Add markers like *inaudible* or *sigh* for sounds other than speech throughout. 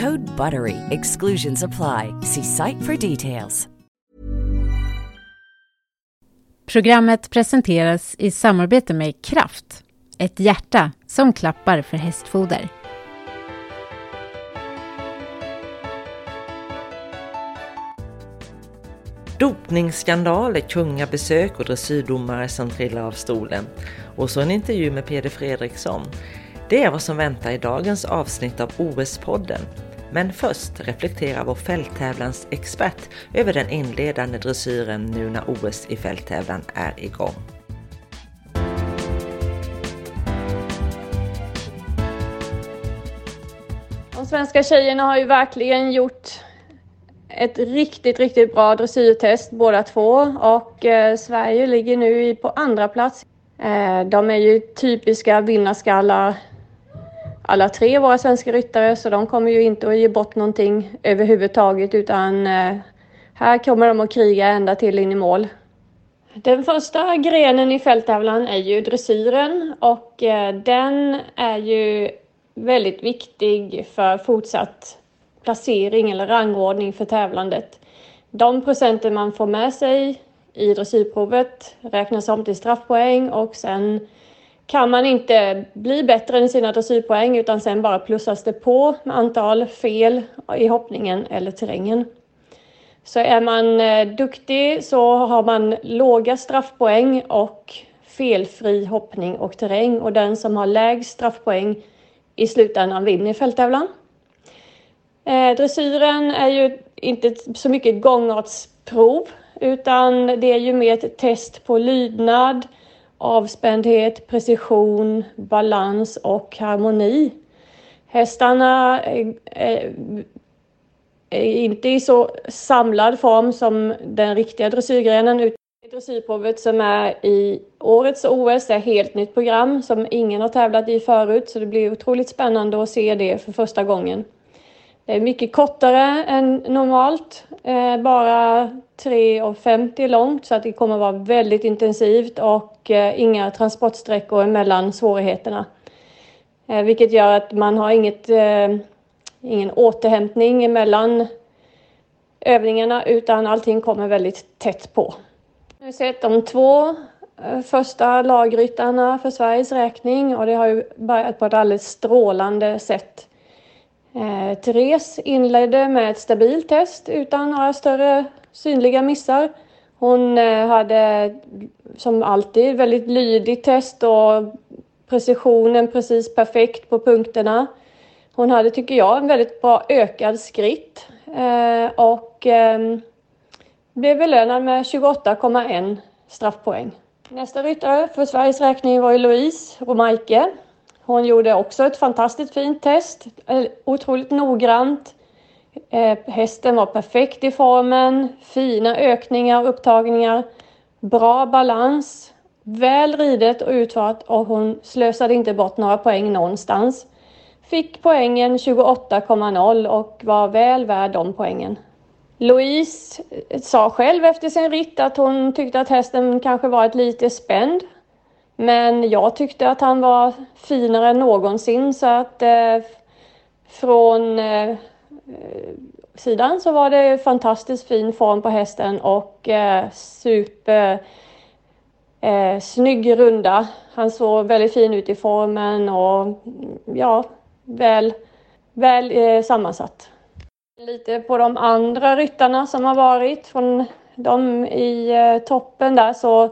Code BUTTERY. Exclusions apply. See site for details. Programmet presenteras i samarbete med Kraft, ett hjärta som klappar för hästfoder. Dopningsskandaler, kungabesök och dressyrdomare som trillar av stolen. Och så en intervju med Peder Fredriksson. Det är vad som väntar i dagens avsnitt av OS-podden. Men först reflekterar vår fälttävlansexpert över den inledande dressyren nu när OS i fälttävlan är igång. De svenska tjejerna har ju verkligen gjort ett riktigt, riktigt bra dressyrtest båda två och eh, Sverige ligger nu på andra plats. Eh, de är ju typiska vinnarskallar alla tre våra svenska ryttare så de kommer ju inte att ge bort någonting överhuvudtaget utan eh, här kommer de att kriga ända till in i mål. Den första grenen i fälttävlan är ju dressyren och eh, den är ju väldigt viktig för fortsatt placering eller rangordning för tävlandet. De procenten man får med sig i dressyrprovet räknas om till straffpoäng och sen kan man inte bli bättre än sina dressyrpoäng utan sen bara plussas det på med antal fel i hoppningen eller terrängen. Så är man eh, duktig så har man låga straffpoäng och felfri hoppning och terräng och den som har lägst straffpoäng i slutändan vinner fälttävlan. Eh, dressyren är ju inte så mycket gångartsprov utan det är ju mer ett test på lydnad, avspändhet, precision, balans och harmoni. Hästarna är, är, är inte i så samlad form som den riktiga dressyrgrenen utan dressyrprovet som är i årets OS är ett helt nytt program som ingen har tävlat i förut så det blir otroligt spännande att se det för första gången. Det är mycket kortare än normalt, eh, bara 3,50 långt så att det kommer vara väldigt intensivt och eh, inga transportsträckor mellan svårigheterna. Vilket gör att man har inget, ingen återhämtning mellan övningarna utan allting kommer väldigt tätt på. Nu har sett de två första lagryttarna för Sveriges räkning och det har ju börjat på ett alldeles strålande sätt. Eh, Therese inledde med ett stabilt test utan några större synliga missar. Hon eh, hade som alltid väldigt lydigt test och precisionen precis perfekt på punkterna. Hon hade, tycker jag, en väldigt bra ökad skritt eh, och eh, blev belönad med 28,1 straffpoäng. Nästa ryttare för Sveriges räkning var ju Louise Romaike hon gjorde också ett fantastiskt fint test, eh, otroligt noggrant. Eh, hästen var perfekt i formen, fina ökningar och upptagningar, bra balans, väl ridet och utfört och hon slösade inte bort några poäng någonstans. fick poängen 28,0 och var väl värd de poängen. Louise eh, sa själv efter sin ritt att hon tyckte att hästen kanske varit lite spänd. Men jag tyckte att han var finare än någonsin så att eh, från eh, sidan så var det fantastiskt fin form på hästen och eh, super eh, snygg runda. Han såg väldigt fin ut i formen och ja, väl, väl eh, sammansatt. Lite på de andra ryttarna som har varit från de i eh, toppen där så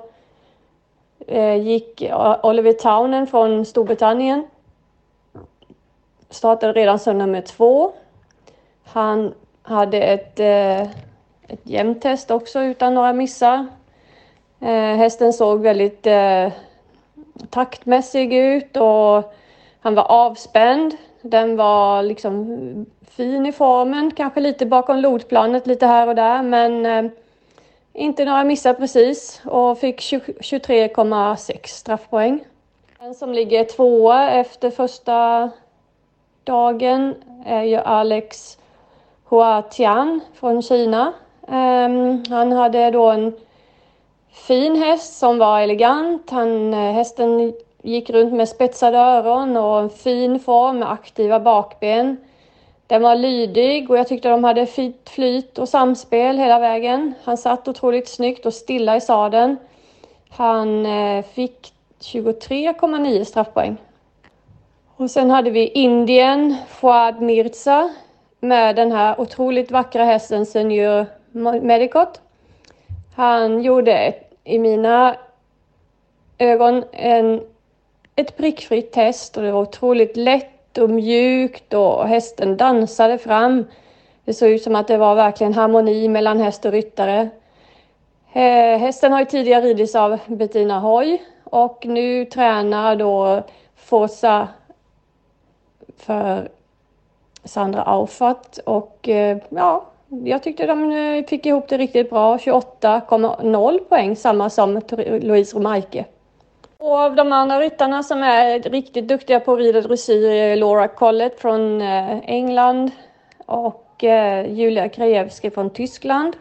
Eh, gick Oliver Townen från Storbritannien. Startade redan som nummer två. Han hade ett, eh, ett jämnt test också utan några missar. Eh, hästen såg väldigt eh, taktmässig ut och han var avspänd. Den var liksom fin i formen, kanske lite bakom lodplanet lite här och där men eh, inte några missar precis och fick 23,6 straffpoäng. Den som ligger tvåa efter första dagen är ju Alex Hua Tian från Kina. Um, han hade då en fin häst som var elegant. Han, eh, hästen gick runt med spetsade öron och en fin form med aktiva bakben. Den var lydig och jag tyckte de hade fint flyt och samspel hela vägen. Han satt otroligt snyggt och stilla i sadeln. Han eh, fick 23,9 straffpoäng. Och sen hade vi Indien, Fouad Mirza med den här otroligt vackra hästen Senior Medicot. Han gjorde i mina ögon en, ett prickfritt test och det var otroligt lätt och mjukt och hästen dansade fram. Det såg ut som att det var verkligen harmoni mellan häst och ryttare. Eh, hästen har ju tidigare ridits av Bettina Hoy och nu tränar då Forza för Sandra Aufat och eh, ja, jag tyckte de eh, fick ihop det riktigt bra. 28,0 poäng, samma som Louise Romaike. Två av de andra ryttarna som är riktigt duktiga på att rida dressyr är Laura Collett från eh, England och eh, Julia Krajewski från Tyskland.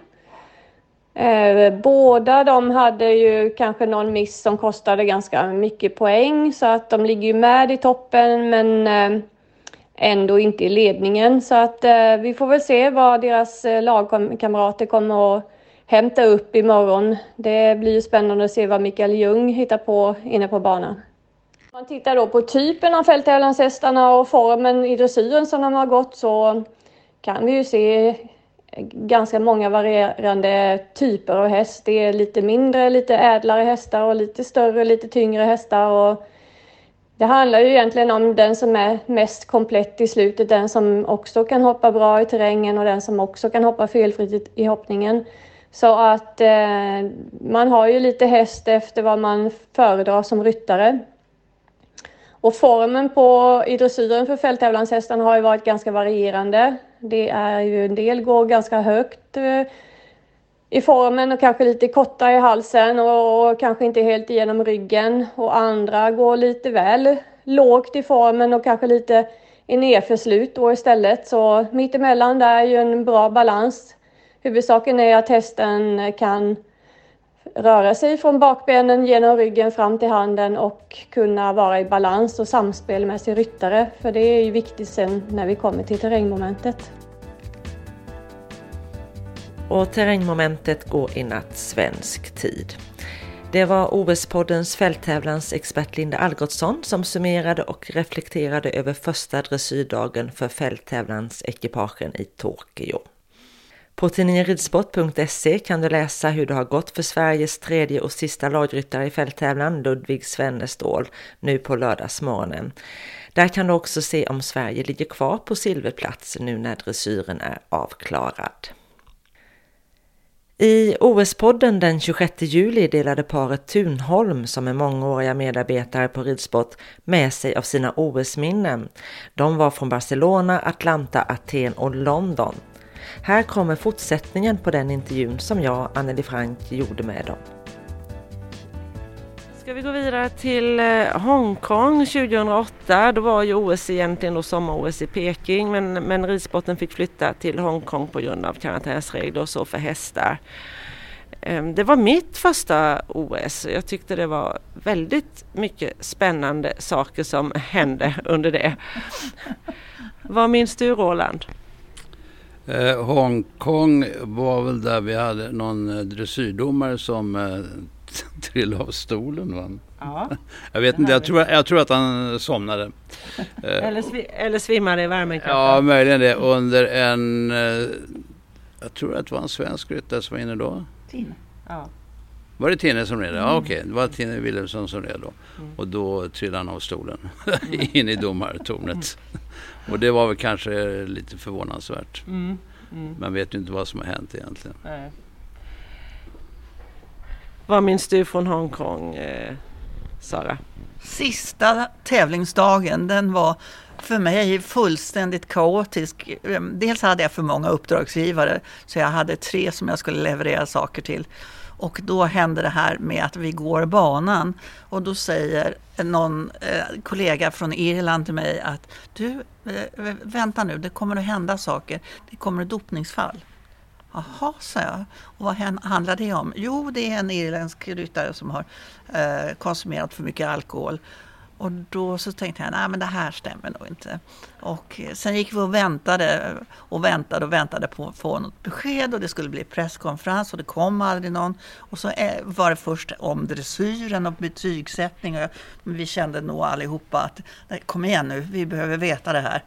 Eh, båda de hade ju kanske någon miss som kostade ganska mycket poäng så att de ligger ju med i toppen men ändå inte i ledningen. Så att vi får väl se vad deras lagkamrater kommer att hämta upp imorgon. Det blir ju spännande att se vad Mikael Ljung hittar på inne på banan. Om man tittar då på typen av fälttävlanshästarna och formen i dressyren som de har gått så kan vi ju se ganska många varierande typer av häst. Det är lite mindre, lite ädlare hästar och lite större, lite tyngre hästar. Och det handlar ju egentligen om den som är mest komplett i slutet, den som också kan hoppa bra i terrängen och den som också kan hoppa felfritt i hoppningen. Så att eh, man har ju lite häst efter vad man föredrar som ryttare. Och formen på i dressyren för fälttävlanshästarna har ju varit ganska varierande. Det är ju en del går ganska högt eh, i formen och kanske lite korta i halsen och, och kanske inte helt igenom ryggen. Och andra går lite väl lågt i formen och kanske lite i nedförslut då istället. Så mittemellan där är ju en bra balans. Huvudsaken är att hästen kan röra sig från bakbenen genom ryggen fram till handen och kunna vara i balans och samspel med sin ryttare. För det är ju viktigt sen när vi kommer till terrängmomentet och terrängmomentet går i natt svensk tid. Det var OS-poddens fälttävlansexpert Linda Algotsson som summerade och reflekterade över första dressyrdagen för fälttävlansekipagen i Tokyo. På tidningen ridsport.se kan du läsa hur det har gått för Sveriges tredje och sista lagryttare i fälttävlan, Ludvig Svennestål, nu på lördagsmorgonen. Där kan du också se om Sverige ligger kvar på silverplats nu när dressyren är avklarad. I OS-podden den 26 juli delade paret Tunholm, som är mångåriga medarbetare på ridsport, med sig av sina OS-minnen. De var från Barcelona, Atlanta, Aten och London. Här kommer fortsättningen på den intervjun som jag, Anneli Frank, gjorde med dem. ska vi gå vidare till eh, Hongkong 2008. Då var ju OS egentligen då sommar-OS i Peking men, men ridsporten fick flytta till Hongkong på grund av karantänsregler och så för hästar. Ehm, det var mitt första OS. Jag tyckte det var väldigt mycket spännande saker som *laughs* hände under det. Vad minns du Roland? Eh, Hongkong var väl där vi hade någon eh, dressyrdomare som eh, *laughs* trillade av stolen. Va? Ja, *laughs* jag vet inte, jag tror, jag tror att han somnade. *laughs* Eh, eller, sv eller svimmade i värmen kanske? Ja, möjligen det. Under en, eh, jag tror att det var en svensk ryttare som var inne då. Tine. Ja. Var det Tine som red? Mm. Ja okej, okay. det var Tine Wilhelmsson som red då. Mm. Och då trillade han av stolen mm. in i domartornet. Mm. Och det var väl kanske lite förvånansvärt. Mm. Mm. Man vet ju inte vad som har hänt egentligen. Nej. Vad minns du från Hongkong, eh, Sara? Sista tävlingsdagen, den var för mig fullständigt kaotisk. Ehm, dels hade jag för många uppdragsgivare, så jag hade tre som jag skulle leverera saker till. Och då händer det här med att vi går banan och då säger någon eh, kollega från Irland till mig att du, eh, vänta nu, det kommer att hända saker. Det kommer ett dopningsfall. Jaha, sa jag. Och vad handlar det om? Jo, det är en irländsk ryttare som har eh, konsumerat för mycket alkohol. Och då så tänkte jag, nej men det här stämmer nog inte. Och eh, sen gick vi och väntade och väntade och väntade på att få något besked och det skulle bli presskonferens och det kom aldrig någon. Och så eh, var det först om dressyren och betygssättning och vi kände nog allihopa att kom igen nu, vi behöver veta det här.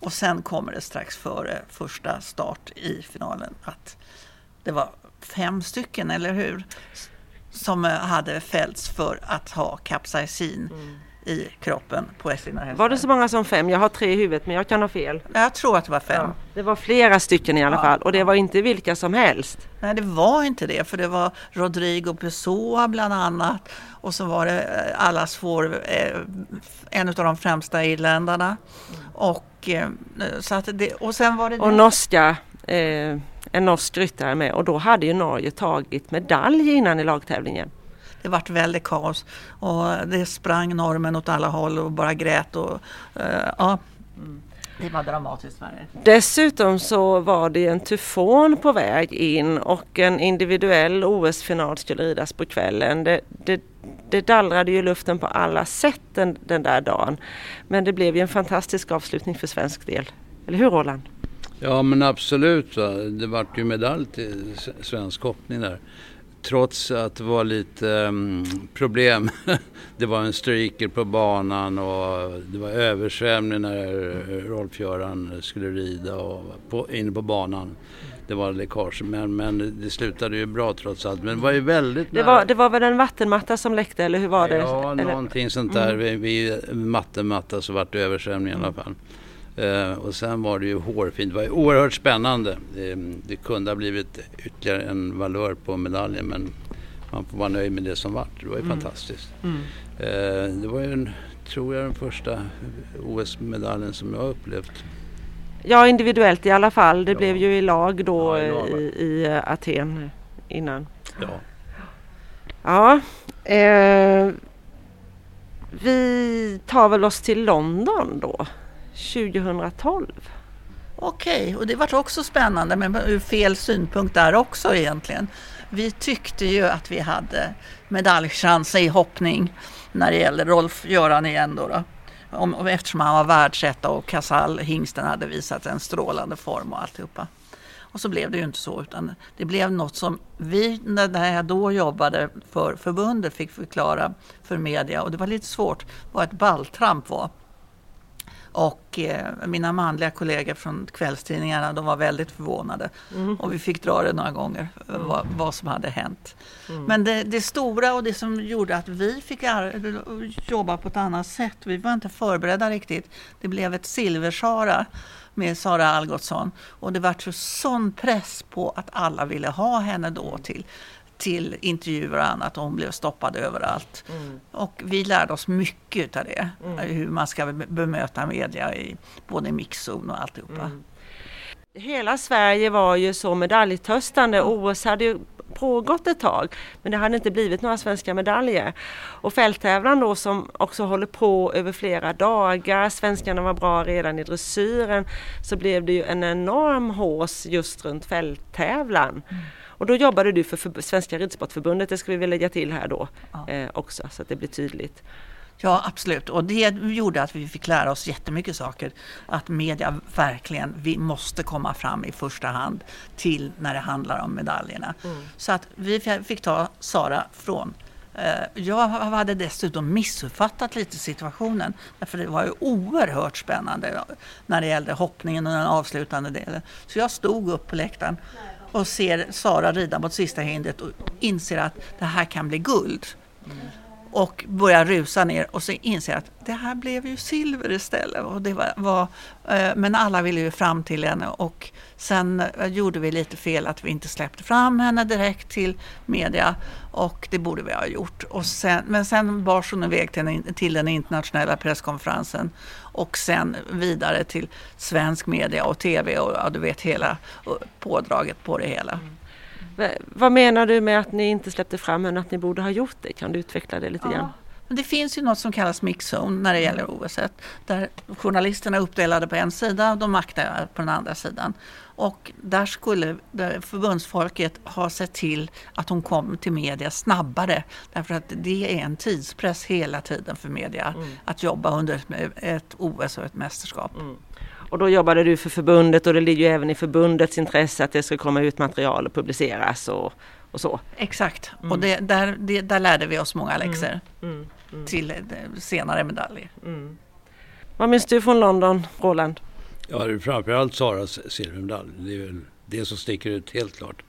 Och sen kommer det strax före första start i finalen att det var fem stycken, eller hur? Som eh, hade fällts för att ha kapsaicin. Mm i kroppen på Esslina hästar. Var det så många som fem? Jag har tre i huvudet men jag kan ha fel. Jag tror att det var fem. Ja, det var flera stycken i alla ja. fall och det var inte vilka som helst. Nej det var inte det för det var Rodrigo Pessoa bland annat och så var det eh, allas vår, eh, en av de främsta irländarna. Och, eh, så att det, och sen var det... Och norska eh, en norsk ryttare med och då hade ju Norge tagit medalj innan i lagtävlingen det vart väldigt kaos och det sprang normen åt alla håll och bara grät och uh, ja. Mm. Det var dramatiskt värre. Dessutom så var det en tyfon på väg in och en individuell OS-final skulle ridas på kvällen. Det, det, det dallrade ju luften på alla sätt den, den där dagen. Men det blev ju en fantastisk avslutning för svensk del. Eller hur Roland? Ja men absolut. Va? Det vart ju medalj till svensk hoppning där trots att det var lite um, problem. *laughs* det var en streaker på banan och det var översvämning när Rolf-Göran skulle rida och på, inne på banan. Det var läckage men, men det slutade ju bra trots allt. Men det var ju väldigt det var, det var väl en vattenmatta som läckte eller hur var det? Ja, eller? någonting sånt där. Mm. Vid, vid vattenmatta så vart det översvämning i alla fall. Uh, och sen var det ju hårfint. Det var ju oerhört spännande. Uh, det kunde ha blivit ytterligare en valör på medaljen men man får vara nöjd med det som vart. Det var ju mm. fantastiskt. Mm. Uh, det var ju, en, tror jag, den första OS-medaljen som jag upplevt. Ja, individuellt i alla fall. Det ja. blev ju i lag då ja, i, i, i, Aten innan. Ja. Ja. vi tar väl oss till London då. 2012. Okej, okay, och det var också spännande men ur fel synpunkt där också egentligen. Vi tyckte ju att vi hade medaljchanser i hoppning när det gäller Rolf-Göran igen då. då. Om, eftersom han var världsetta och Casall, hingsten, hade visat en strålande form och alltihopa. Och så blev det ju inte så utan det blev något som vi, när jag då jobbade för förbundet, fick förklara för media och det var lite svårt vad ett balltramp var. Och eh, mina manliga kollegor från kvällstidningarna de var väldigt förvånade. Mm. Och vi fick dra det några gånger, mm. vad, vad, som hade hänt. Mm. Men det, det, stora och det som gjorde att vi fick jobba på ett annat sätt, vi var inte förberedda riktigt. Det blev ett silversara med Sara Algotsson. Och det var så sån press på att alla ville ha henne då till till intervjuer och annat och hon blev stoppad överallt. Mm. Och vi lärde oss mycket av det. Mm. Hur man ska bemöta media i både mixzon och alltihopa. Mm. Hela Sverige var ju så medaljtörstande. OS hade ju pågått ett tag. Men det hade inte blivit några svenska medaljer. Och fälttävlan då som också håller på över flera dagar, svenskarna var bra redan i dressyren, så blev det ju en enorm hås just runt fälttävlan. Mm. Och då jobbade du för, för Svenska Ridsportförbundet, det ska vi väl lägga till här då ja. eh, också så att det blir tydligt. Ja, absolut. Och det gjorde att vi fick lära oss jättemycket saker. Att media verkligen, vi måste komma fram i första hand till när det handlar om medaljerna. Mm. Så att vi fick ta Sara från eh, jag hade dessutom missuppfattat lite situationen. Därför det var ju oerhört spännande när det gällde hoppningen och den avslutande delen. Så jag stod upp på läktaren och ser Sara rida mot sista hindret och inser att det här kan bli guld. Och börjar rusa ner och så inser jag att det här blev ju silver istället. Och det var, var eh, men alla ville ju fram till henne och sen eh, gjorde vi lite fel att vi inte släppte fram henne direkt till media och det borde vi ha gjort. Och sen, men sen bars hon iväg till, till den internationella presskonferensen och sen vidare till svensk media och tv och ja, du vet hela eh, pådraget på det hela. Mm. Vad menar du med att ni inte släppte fram henne, att ni borde ha gjort det? Kan du utveckla det lite ja. grann? Det finns ju något som kallas mixzone när det gäller OS. Där journalisterna är uppdelade på en sida och de makta på den andra sidan. Och där skulle förbundsfolket ha sett till att hon kom till media snabbare. Därför att det är en tidspress hela tiden för media mm. att jobba under ett OS och ett mästerskap. Mm. Och då jobbade du för förbundet och det ligger ju även i förbundets intresse att det ska komma ut material och publiceras och, och så. Exakt, mm. och det, där, det, där lärde vi oss många mm. läxor mm. Mm. till eh, senare medaljer. Mm. Vad minns du från London, Roland? Ja, det är framförallt Saras silvermedalj. Det är väl det som sticker ut helt klart.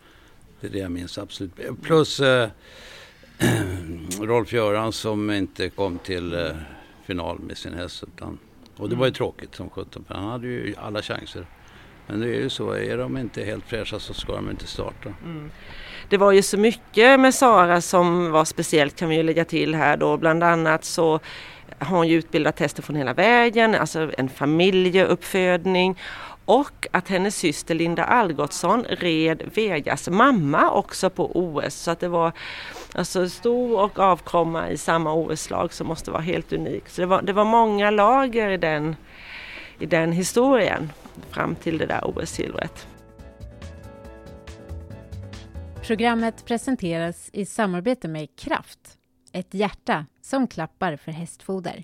Det är det jag minns absolut. Plus eh, *clears throat* Rolf Göran som inte kom till eh, final med sin häst utan och det var ju tråkigt som sjutton för han hade ju alla chanser. Men det är ju så, är de inte helt fräscha så ska de inte starta. Mm. Det var ju så mycket med Sara som var speciellt kan vi ju lägga till här då. Bland annat så har hon ju utbildat tester från hela vägen, alltså en familjeuppfödning och att hennes syster Linda Algotsson red Vegas mamma också på OS. Så att det var alltså stor och avkomma i samma OS-lag som måste vara helt unikt. Så det var, det var många lager i den, i den historien fram till det där OS-silvret. Programmet presenteras i samarbete med Kraft, ett hjärta som klappar för hästfoder.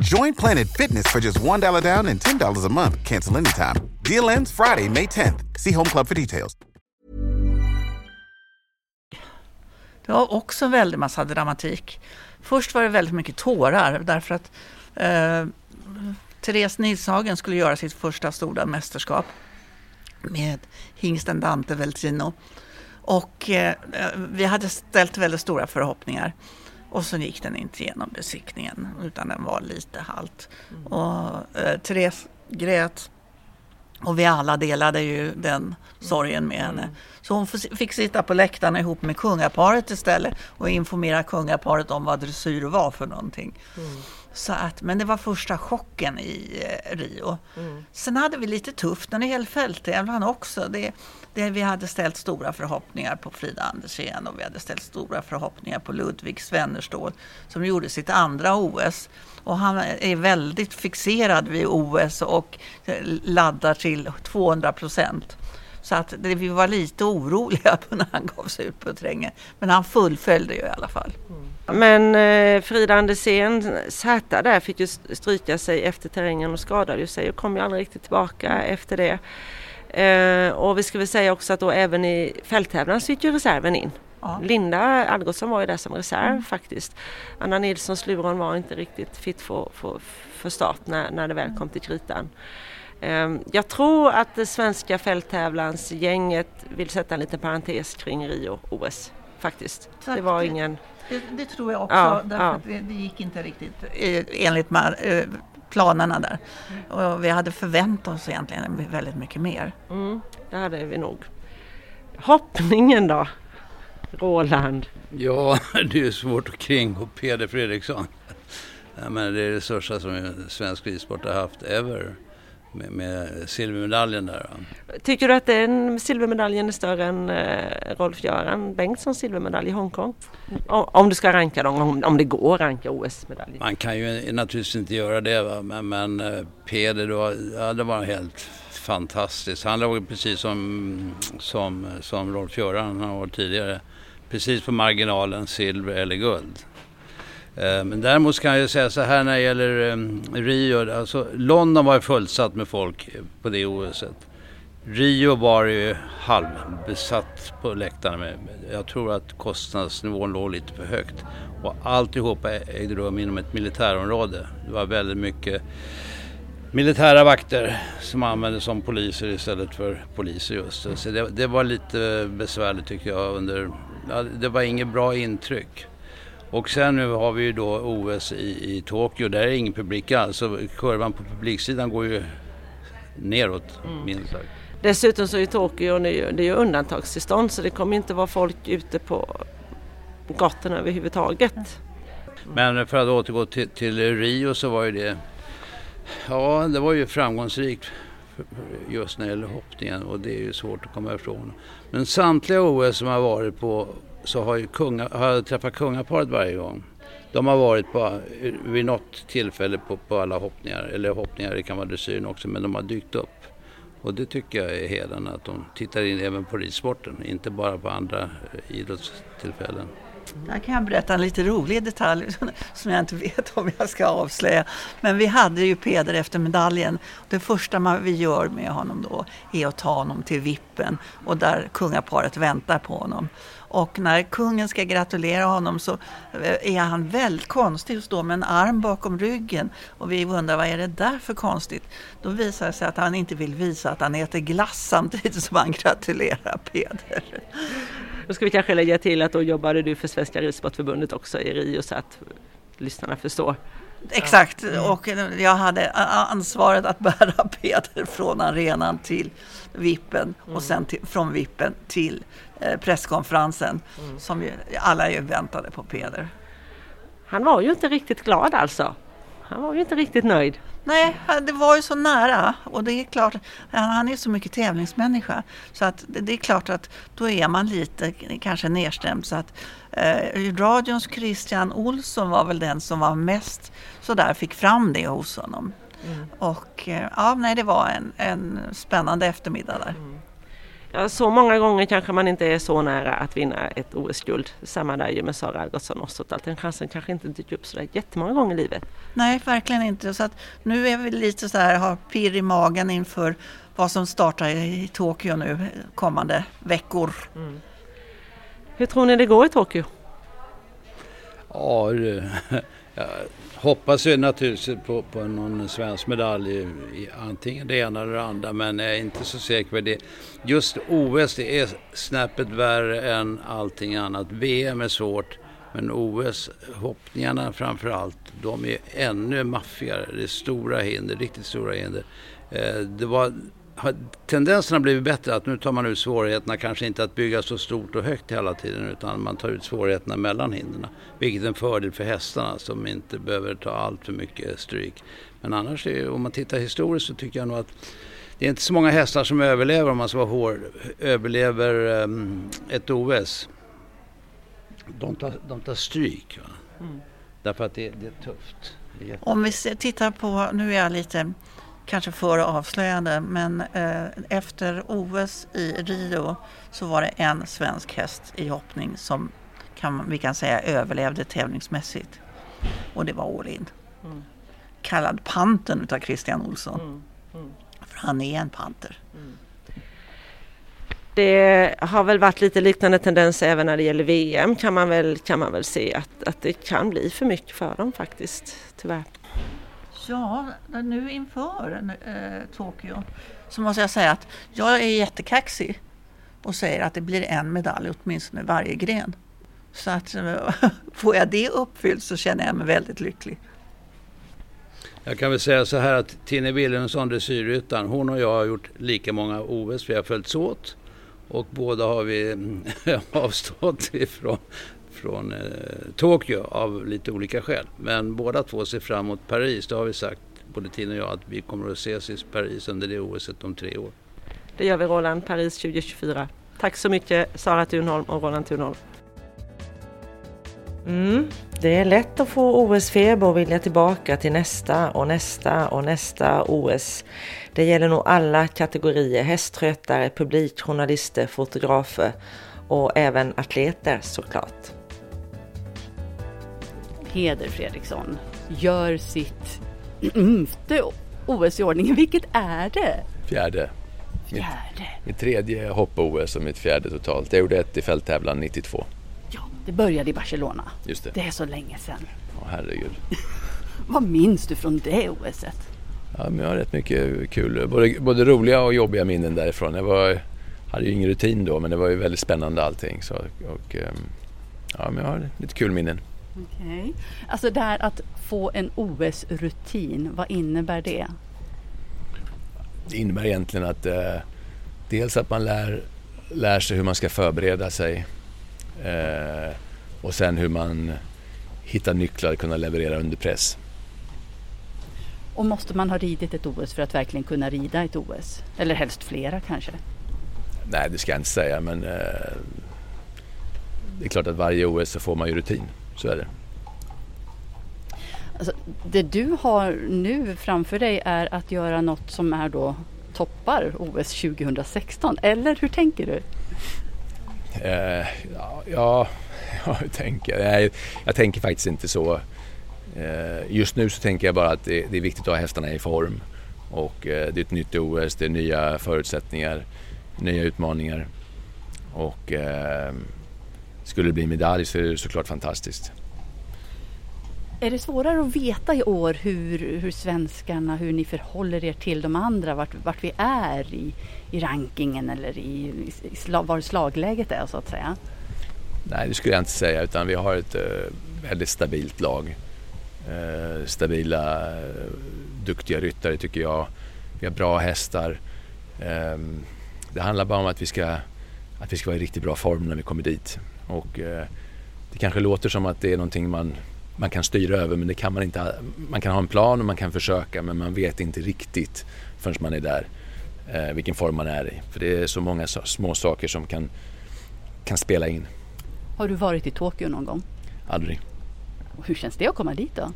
Join Planet Fitness for just $1 down and $10 a month. Cancel anytime. Deal ends Friday, May 10th. See Home Club for details. Det var också en väldig massa dramatik. Först var det väldigt mycket tårar därför att eh, Therese Nilshagen skulle göra sitt första stora mästerskap med hingsten Dante Veltrino. Och eh, eh vi hade ställt väldigt stora förhoppningar. Och så gick den inte igenom besiktningen utan den var lite halt. Mm. Och eh, Therese grät och vi alla delade ju den sorgen med henne. Mm. Så hon fick sitta på läktaren ihop med kungaparet istället och informera kungaparet om vad dressyr var för någonting. Mm. Så att, men det var första chocken i eh, Rio. Mm. Sen hade vi lite tufft när det gällde fälttävlan också. Det, det, vi hade ställt stora förhoppningar på Frida Andersén och vi hade ställt stora förhoppningar på Ludvig Svennerstål som gjorde sitt andra OS. Och han är väldigt fixerad vid OS och eh, laddar till 200 procent. Så att det, vi var lite oroliga när han gav sig ut på terrängen. Men han fullföljde ju i alla fall. Mm. Men eh, Frida Anderséns Zäta där fick ju stryka sig efter terrängen och skadade ju sig och kom ju aldrig riktigt tillbaka efter det. Eh, och vi ska väl säga också att då även i fälttävlan så gick ju reserven in. Ja. Linda Algotsson var ju där som reserv mm. faktiskt. Anna Nilsson Sluron var inte riktigt fit för, för, för start när, när det väl kom till kritan. Ehm, jag tror att det svenska fälttävlansgänget vill sätta en liten parentes kring Rio-OS faktiskt. Tack. Det var ingen... Det, det tror jag också, ja, därför ja. att det, det, gick inte riktigt enligt eh, planerna där. Och vi hade förväntat oss egentligen väldigt mycket mer. Mm, det hade vi nog. Hoppningen då? Roland? Ja, *laughs* det är svårt att kringgå Peder Fredriksson. men det är det största som svensk ridsport har haft ever med, med silvermedaljen där. Tycker du att den silvermedaljen är större än eh, Rolf-Göran Bengtssons silvermedalj i Hongkong? Om du ska ranka dem, om, om det går att ranka OS-medaljer? Man kan ju naturligtvis inte göra det va? men, men eh, Peder då, ja, det var helt fantastiskt. Han låg precis som, som, som Rolf-Göran har varit tidigare. Precis på marginalen silver eller guld. Eh, men däremot kan jag säga så här när det gäller ehm, Rio. Alltså London var ju fullsatt med folk på det OSet. Rio var ju halvbesatt på läktarna. Med, jag tror att kostnadsnivån låg lite för högt. Och alltihopa ägde rum inom ett militärområde. Det var väldigt mycket militära vakter som användes som poliser istället för poliser just. Så det, det var lite besvärligt tycker jag. Under, ja, det var inget bra intryck. Och sen nu har vi ju då OS i, i Tokyo. Där är ingen publik alls. Så kurvan på publiksidan går ju neråt mm. minst sagt. Dessutom så är Tokyo det är ju undantagstillstånd så det kommer inte vara folk ute på gatorna överhuvudtaget. Men för att återgå till, till Rio så var ju det Ja, det var ju framgångsrikt just när det gäller hoppningen och det är ju svårt att komma ifrån. Men samtliga OS som har varit på så har, ju kunga, har jag träffat kungaparet varje gång. De har varit på, vid något tillfälle på, på alla hoppningar, eller hoppningar, det kan vara dressyren också, men de har dykt upp. Och det tycker jag är hedrande att de tittar in även på ridsporten, inte bara på andra eh, idrottstillfällen. Där kan jag berätta en lite rolig detalj *laughs* som jag inte vet om jag ska avslöja. Men vi hade ju Peder efter medaljen. Det första man vi gör med honom då är att ta honom till vippen och där kungaparet väntar på honom. Och när kungen ska gratulera honom så eh, är han väldigt konstig och står med en arm bakom ryggen. Och vi undrar vad är det där för konstigt? Då visar det sig att han inte vill visa att han äter glass samtidigt som han gratulerar Peder. Då ska vi kanske lägga till att då jobbade du för Svenska Ridsportförbundet också i Rio så att lyssnarna förstår. Exakt, mm. och jag hade ansvaret att bära Peder från arenan till vippen och mm. sen till, från vippen till presskonferensen mm. som vi alla ju väntade på Peder. Han var ju inte riktigt glad alltså. Han var ju inte riktigt nöjd. Nej, det var ju så nära och det är klart, han är så mycket tävlingsmänniska så att det är klart att då är man lite kanske nedstämd så att eh, radions Christian Olsson var väl den som var mest sådär fick fram det hos honom. Mm. Och eh, ja, nej det var en, en spännande eftermiddag där. Mm. Ja, så många gånger kanske man inte är så nära att vinna ett OS-guld. Samma där ju med Sara Algotsson också. Den chansen kanske inte dyker upp så där jättemånga gånger i livet. Nej, verkligen inte. Så att nu är vi lite så här, har pirr i magen inför vad som startar i Tokyo nu kommande veckor. Mm. Hur tror ni det går i Tokyo? Ja, *laughs* jag hoppas ju naturligtvis på, på någon svensk medalj i, i antingen det ena eller det andra men jag är inte så säker på det. Just OS det är snäppet värre än allting annat. VM är svårt men OS, hoppningarna framför allt, de är ännu maffigare. Det är stora hinder, riktigt stora hinder. Eh, det var tendensen har blivit bättre att nu tar man ut svårigheterna, kanske inte att bygga så stort och högt hela tiden utan man tar ut svårigheterna mellan hindren. Vilket är en fördel för hästarna som inte behöver ta allt för mycket stryk. Men annars, är, om man tittar historiskt så tycker jag nog att det är inte så många hästar som överlever om man ska vara hård, överlever um, ett OS. De tar, de tar stryk. Mm. Därför att det, det är tufft. Det är om vi tittar på, nu är jag lite kanske för avslöjande, men eh, efter OS i Rio så var det en svensk häst i hoppning som kan, vi kan säga överlevde tävlingsmässigt. Och det var All In. Mm. Kallad Panten utav Christian Olsson. Mm. Mm. För han är en panter. Mm. Det har väl varit lite liknande tendenser även när det gäller VM kan man väl, kan man väl se att, att det kan bli för mycket för dem faktiskt, tyvärr. Ja, nu inför eh, Tokyo så måste jag säga att jag är jättekaxig och säger att det blir en medalj åtminstone i varje gren. Så att eh, *laughs* får jag det uppfyllt så känner jag mig väldigt lycklig. Jag kan väl säga så här att Tine Wilhelmsson, dressyrryttaren, hon och jag har gjort lika många OS. Vi har följts åt och båda har vi mm, *laughs* avstått ifrån från eh, Tokyo av lite olika skäl. Men båda två ser fram emot Paris. Det har vi sagt, både Tina och jag, att vi kommer att ses i Paris under det OSet om tre år. Det gör vi Roland, Paris 2024. Tack så mycket Sara Thunholm och Roland Thunholm. Mm, det är lätt att få OS-feber och vilja tillbaka till nästa och nästa och nästa OS. Det gäller nog alla kategorier, hästskötare, publik, journalister, fotografer och även atleter såklart. Heder Fredriksson gör sitt femte OS i ordningen. Vilket är det? Fjärde. Fjärde. Mitt, mitt tredje hopp-OS och mitt fjärde totalt. Jag gjorde ett i fälttävlan 92. Ja, det började i Barcelona. Just det. Det är så länge sedan. Ja, herregud. *laughs* Vad minns du från det OSet? Ja, men jag har rätt mycket kul, både, både roliga och jobbiga minnen därifrån. Jag var, hade ju ingen rutin då, men det var ju väldigt spännande allting. Så, och, ehm, ja, men jag har lite kul minnen. Okej. Okay. Alltså det här att få en OS-rutin, vad innebär det? Det innebär egentligen att eh, dels att man lär, lär sig hur man ska förbereda sig eh, och sen hur man hittar nycklar att kunna leverera under press. Och måste man ha ridit ett OS för att verkligen kunna rida ett OS? Eller helst flera kanske? Nej, det ska jag inte säga men eh, det är klart att varje OS så får man ju rutin. Så är det. Alltså, det du har nu framför dig är att göra något som är då toppar OS 2016, eller hur tänker du? Eh, ja, Ja, *laughs* hur tänker jag? Nej, jag tänker faktiskt inte så. Eh, just nu så tänker jag bara att det, är viktigt att ha hästarna i form. Och eh, det är ett nytt OS, det är nya förutsättningar, nya utmaningar. Och eh, skulle det bli medalj så är det såklart fantastiskt. Är det svårare att veta i år hur, hur svenskarna, hur ni förhåller er till de andra, vart, vart vi är i, i rankingen eller i, i slag, var slagläget är så att säga? Nej, det skulle jag inte säga utan vi har ett uh, väldigt stabilt lag. Uh, stabila, uh, duktiga ryttare tycker jag. Vi har bra hästar. Um, det handlar bara om att vi, ska, att vi ska vara i riktigt bra form när vi kommer dit. Och, det kanske låter som att det är någonting man man kan styra över men det kan man inte. Man kan ha en plan och man kan försöka men man vet inte riktigt förrän man är där eh, vilken form man är i. För det är så många små saker som kan, kan spela in. Har du varit i Tokyo någon gång? Aldrig. Och hur känns det att komma dit då?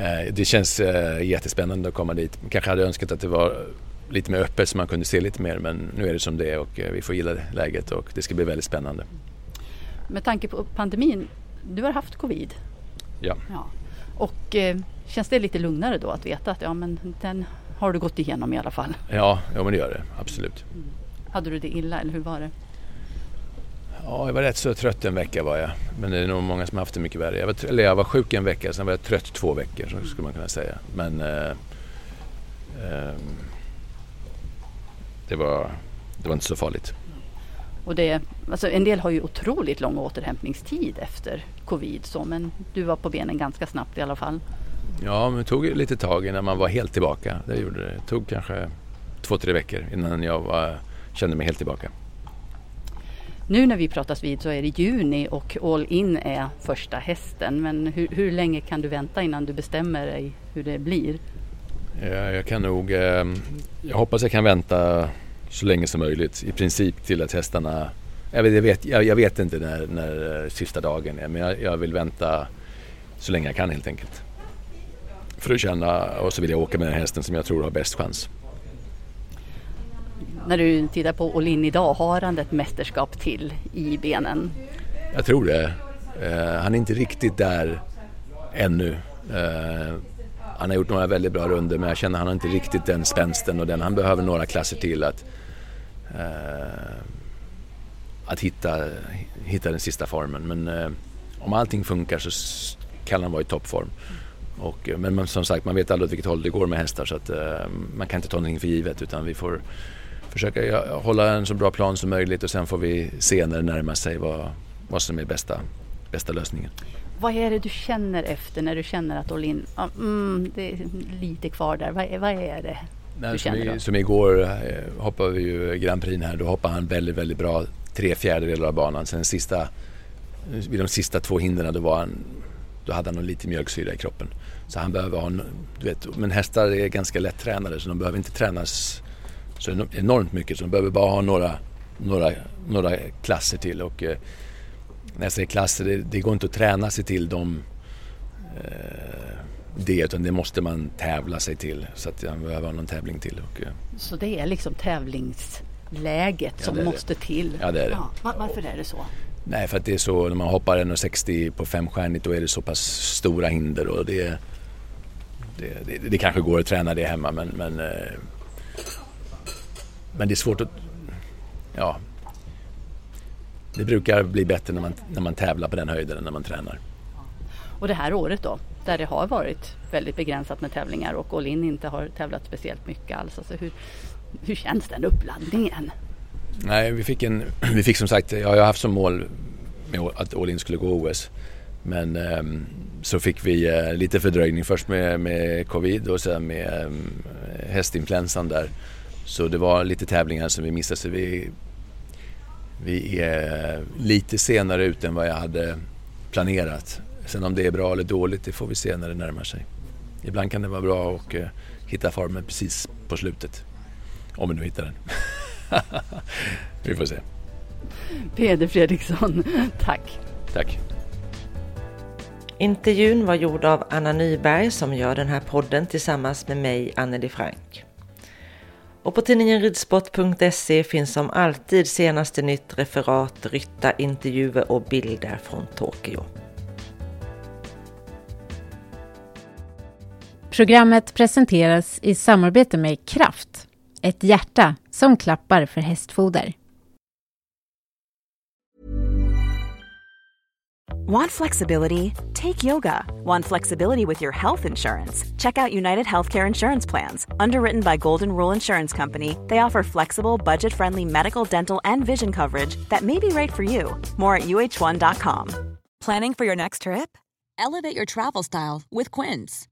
Eh, det känns eh, jättespännande att komma dit. Kanske hade önskat att det var lite mer öppet så man kunde se lite mer men nu är det som det är och eh, vi får gilla läget och det ska bli väldigt spännande. Med tanke på pandemin, du har haft covid Ja. ja. Och eh, känns det lite lugnare då att veta att ja, men den har du gått igenom i alla fall? Ja, ja men det gör det absolut. Mm. Hade du det illa eller hur var det? Ja, jag var rätt så trött en vecka var jag. Men det är nog många som har haft det mycket värre. Jag var, eller jag var sjuk en vecka, sen var jag trött två veckor så skulle man kunna säga. Men eh, eh, det, var, det var inte så farligt. Och det, alltså en del har ju otroligt lång återhämtningstid efter covid så, men du var på benen ganska snabbt i alla fall. Ja, men det tog lite tag innan man var helt tillbaka. Det gjorde det. Det tog kanske två, tre veckor innan jag var, kände mig helt tillbaka. Nu när vi pratas vid så är det juni och All In är första hästen. Men hur, hur länge kan du vänta innan du bestämmer dig hur det blir? Ja, jag kan nog... Eh, jag hoppas jag kan vänta så länge som möjligt. I princip till att hästarna... Jag vet, jag vet, jag vet inte när, när sista dagen är men jag, jag, vill vänta så länge jag kan helt enkelt. För att känna och så vill jag åka med den hästen som jag tror har bäst chans. När du tittar på Olin idag, har han ett mästerskap till i benen? Jag tror det. Uh, han är inte riktigt där ännu. Uh, han har gjort några väldigt bra runder men jag känner att han har inte riktigt den spänsten och den. Han behöver några klasser till att eh, Eh, att hitta, hitta den sista formen. Men eh, om allting funkar så kan han vara i toppform. Och, eh, men, som sagt, man vet aldrig åt vilket håll det går med hästar så att eh, man kan inte ta någonting för givet utan vi får försöka hålla en så bra plan som möjligt och sen får vi se när det närmar sig vad, vad som är bästa, bästa lösningen. Vad är det du känner efter när du känner att Olin, mm, det är lite kvar där. Vad, vad är det Nej, som, i, som igår eh, hoppade vi ju Grand Prix här. Då hoppade han väldigt, väldigt bra tre fjärdedelar av banan. Sen sista, vid de sista två hindren då, var han, då hade han lite mjölksyra i kroppen. Så han behöver ha du vet, men hästar är ganska lättränade så de behöver inte tränas så enormt mycket. Så de behöver bara ha några, några, några klasser till. Och, eh, när jag säger klasser, det, det, går inte att träna sig till de eh, det utan det måste man tävla sig till. Så att jag behöver någon tävling till. Och, eh, så det är liksom tävlingsläget ja, som måste till? Ja, det är det. Ja, varför är det så? Nej, för att det är så när man hoppar 1,60 på femstjärnigt då är det så pass stora hinder och det, det, det, det kanske går att träna det hemma men, men, eh, men det är svårt att... Ja. Det brukar bli bättre när man, när man tävlar på den höjden än när man tränar. Och det här året då? Där det har varit väldigt begränsat med tävlingar och Olin inte har tävlat speciellt mycket alls. Alltså hur, hur känns den uppladdningen? Nej, vi fick, en, *clears throat* vi fick som sagt, jag har haft som mål med att Olin skulle gå OS. Men um, så fick vi uh, lite fördröjning först med, med covid och sen med um, hästinfluensan där. Så det var lite tävlingar som vi missade. Så vi, vi är lite senare ut än vad jag hade planerat. Sen om det är bra eller dåligt, det får vi se när det närmar sig. Ibland kan det vara bra att uh, hitta formen precis på slutet. Om vi nu hittar den. *laughs* vi får se. Peder Fredriksson, tack. Tack. Intervjun var gjord av Anna Nyberg som gör den här podden tillsammans med mig, Anneli Frank. Och på tidningen ridsport.se finns som alltid senaste nytt, referat, rytta, intervjuer och bilder från Tokyo. Programmet presenteras i samarbete med Kraft, ett hjärta som klappar för hästfoder. Want flexibility? Take yoga. Want flexibility with your health insurance? Check out United Healthcare Insurance Plans. Underwritten by Golden Rule Insurance Company, they offer flexible, budget friendly medical, dental, and vision coverage that may be right for you. More at uh1.com. Planning for your next trip? Elevate your travel style with Quince.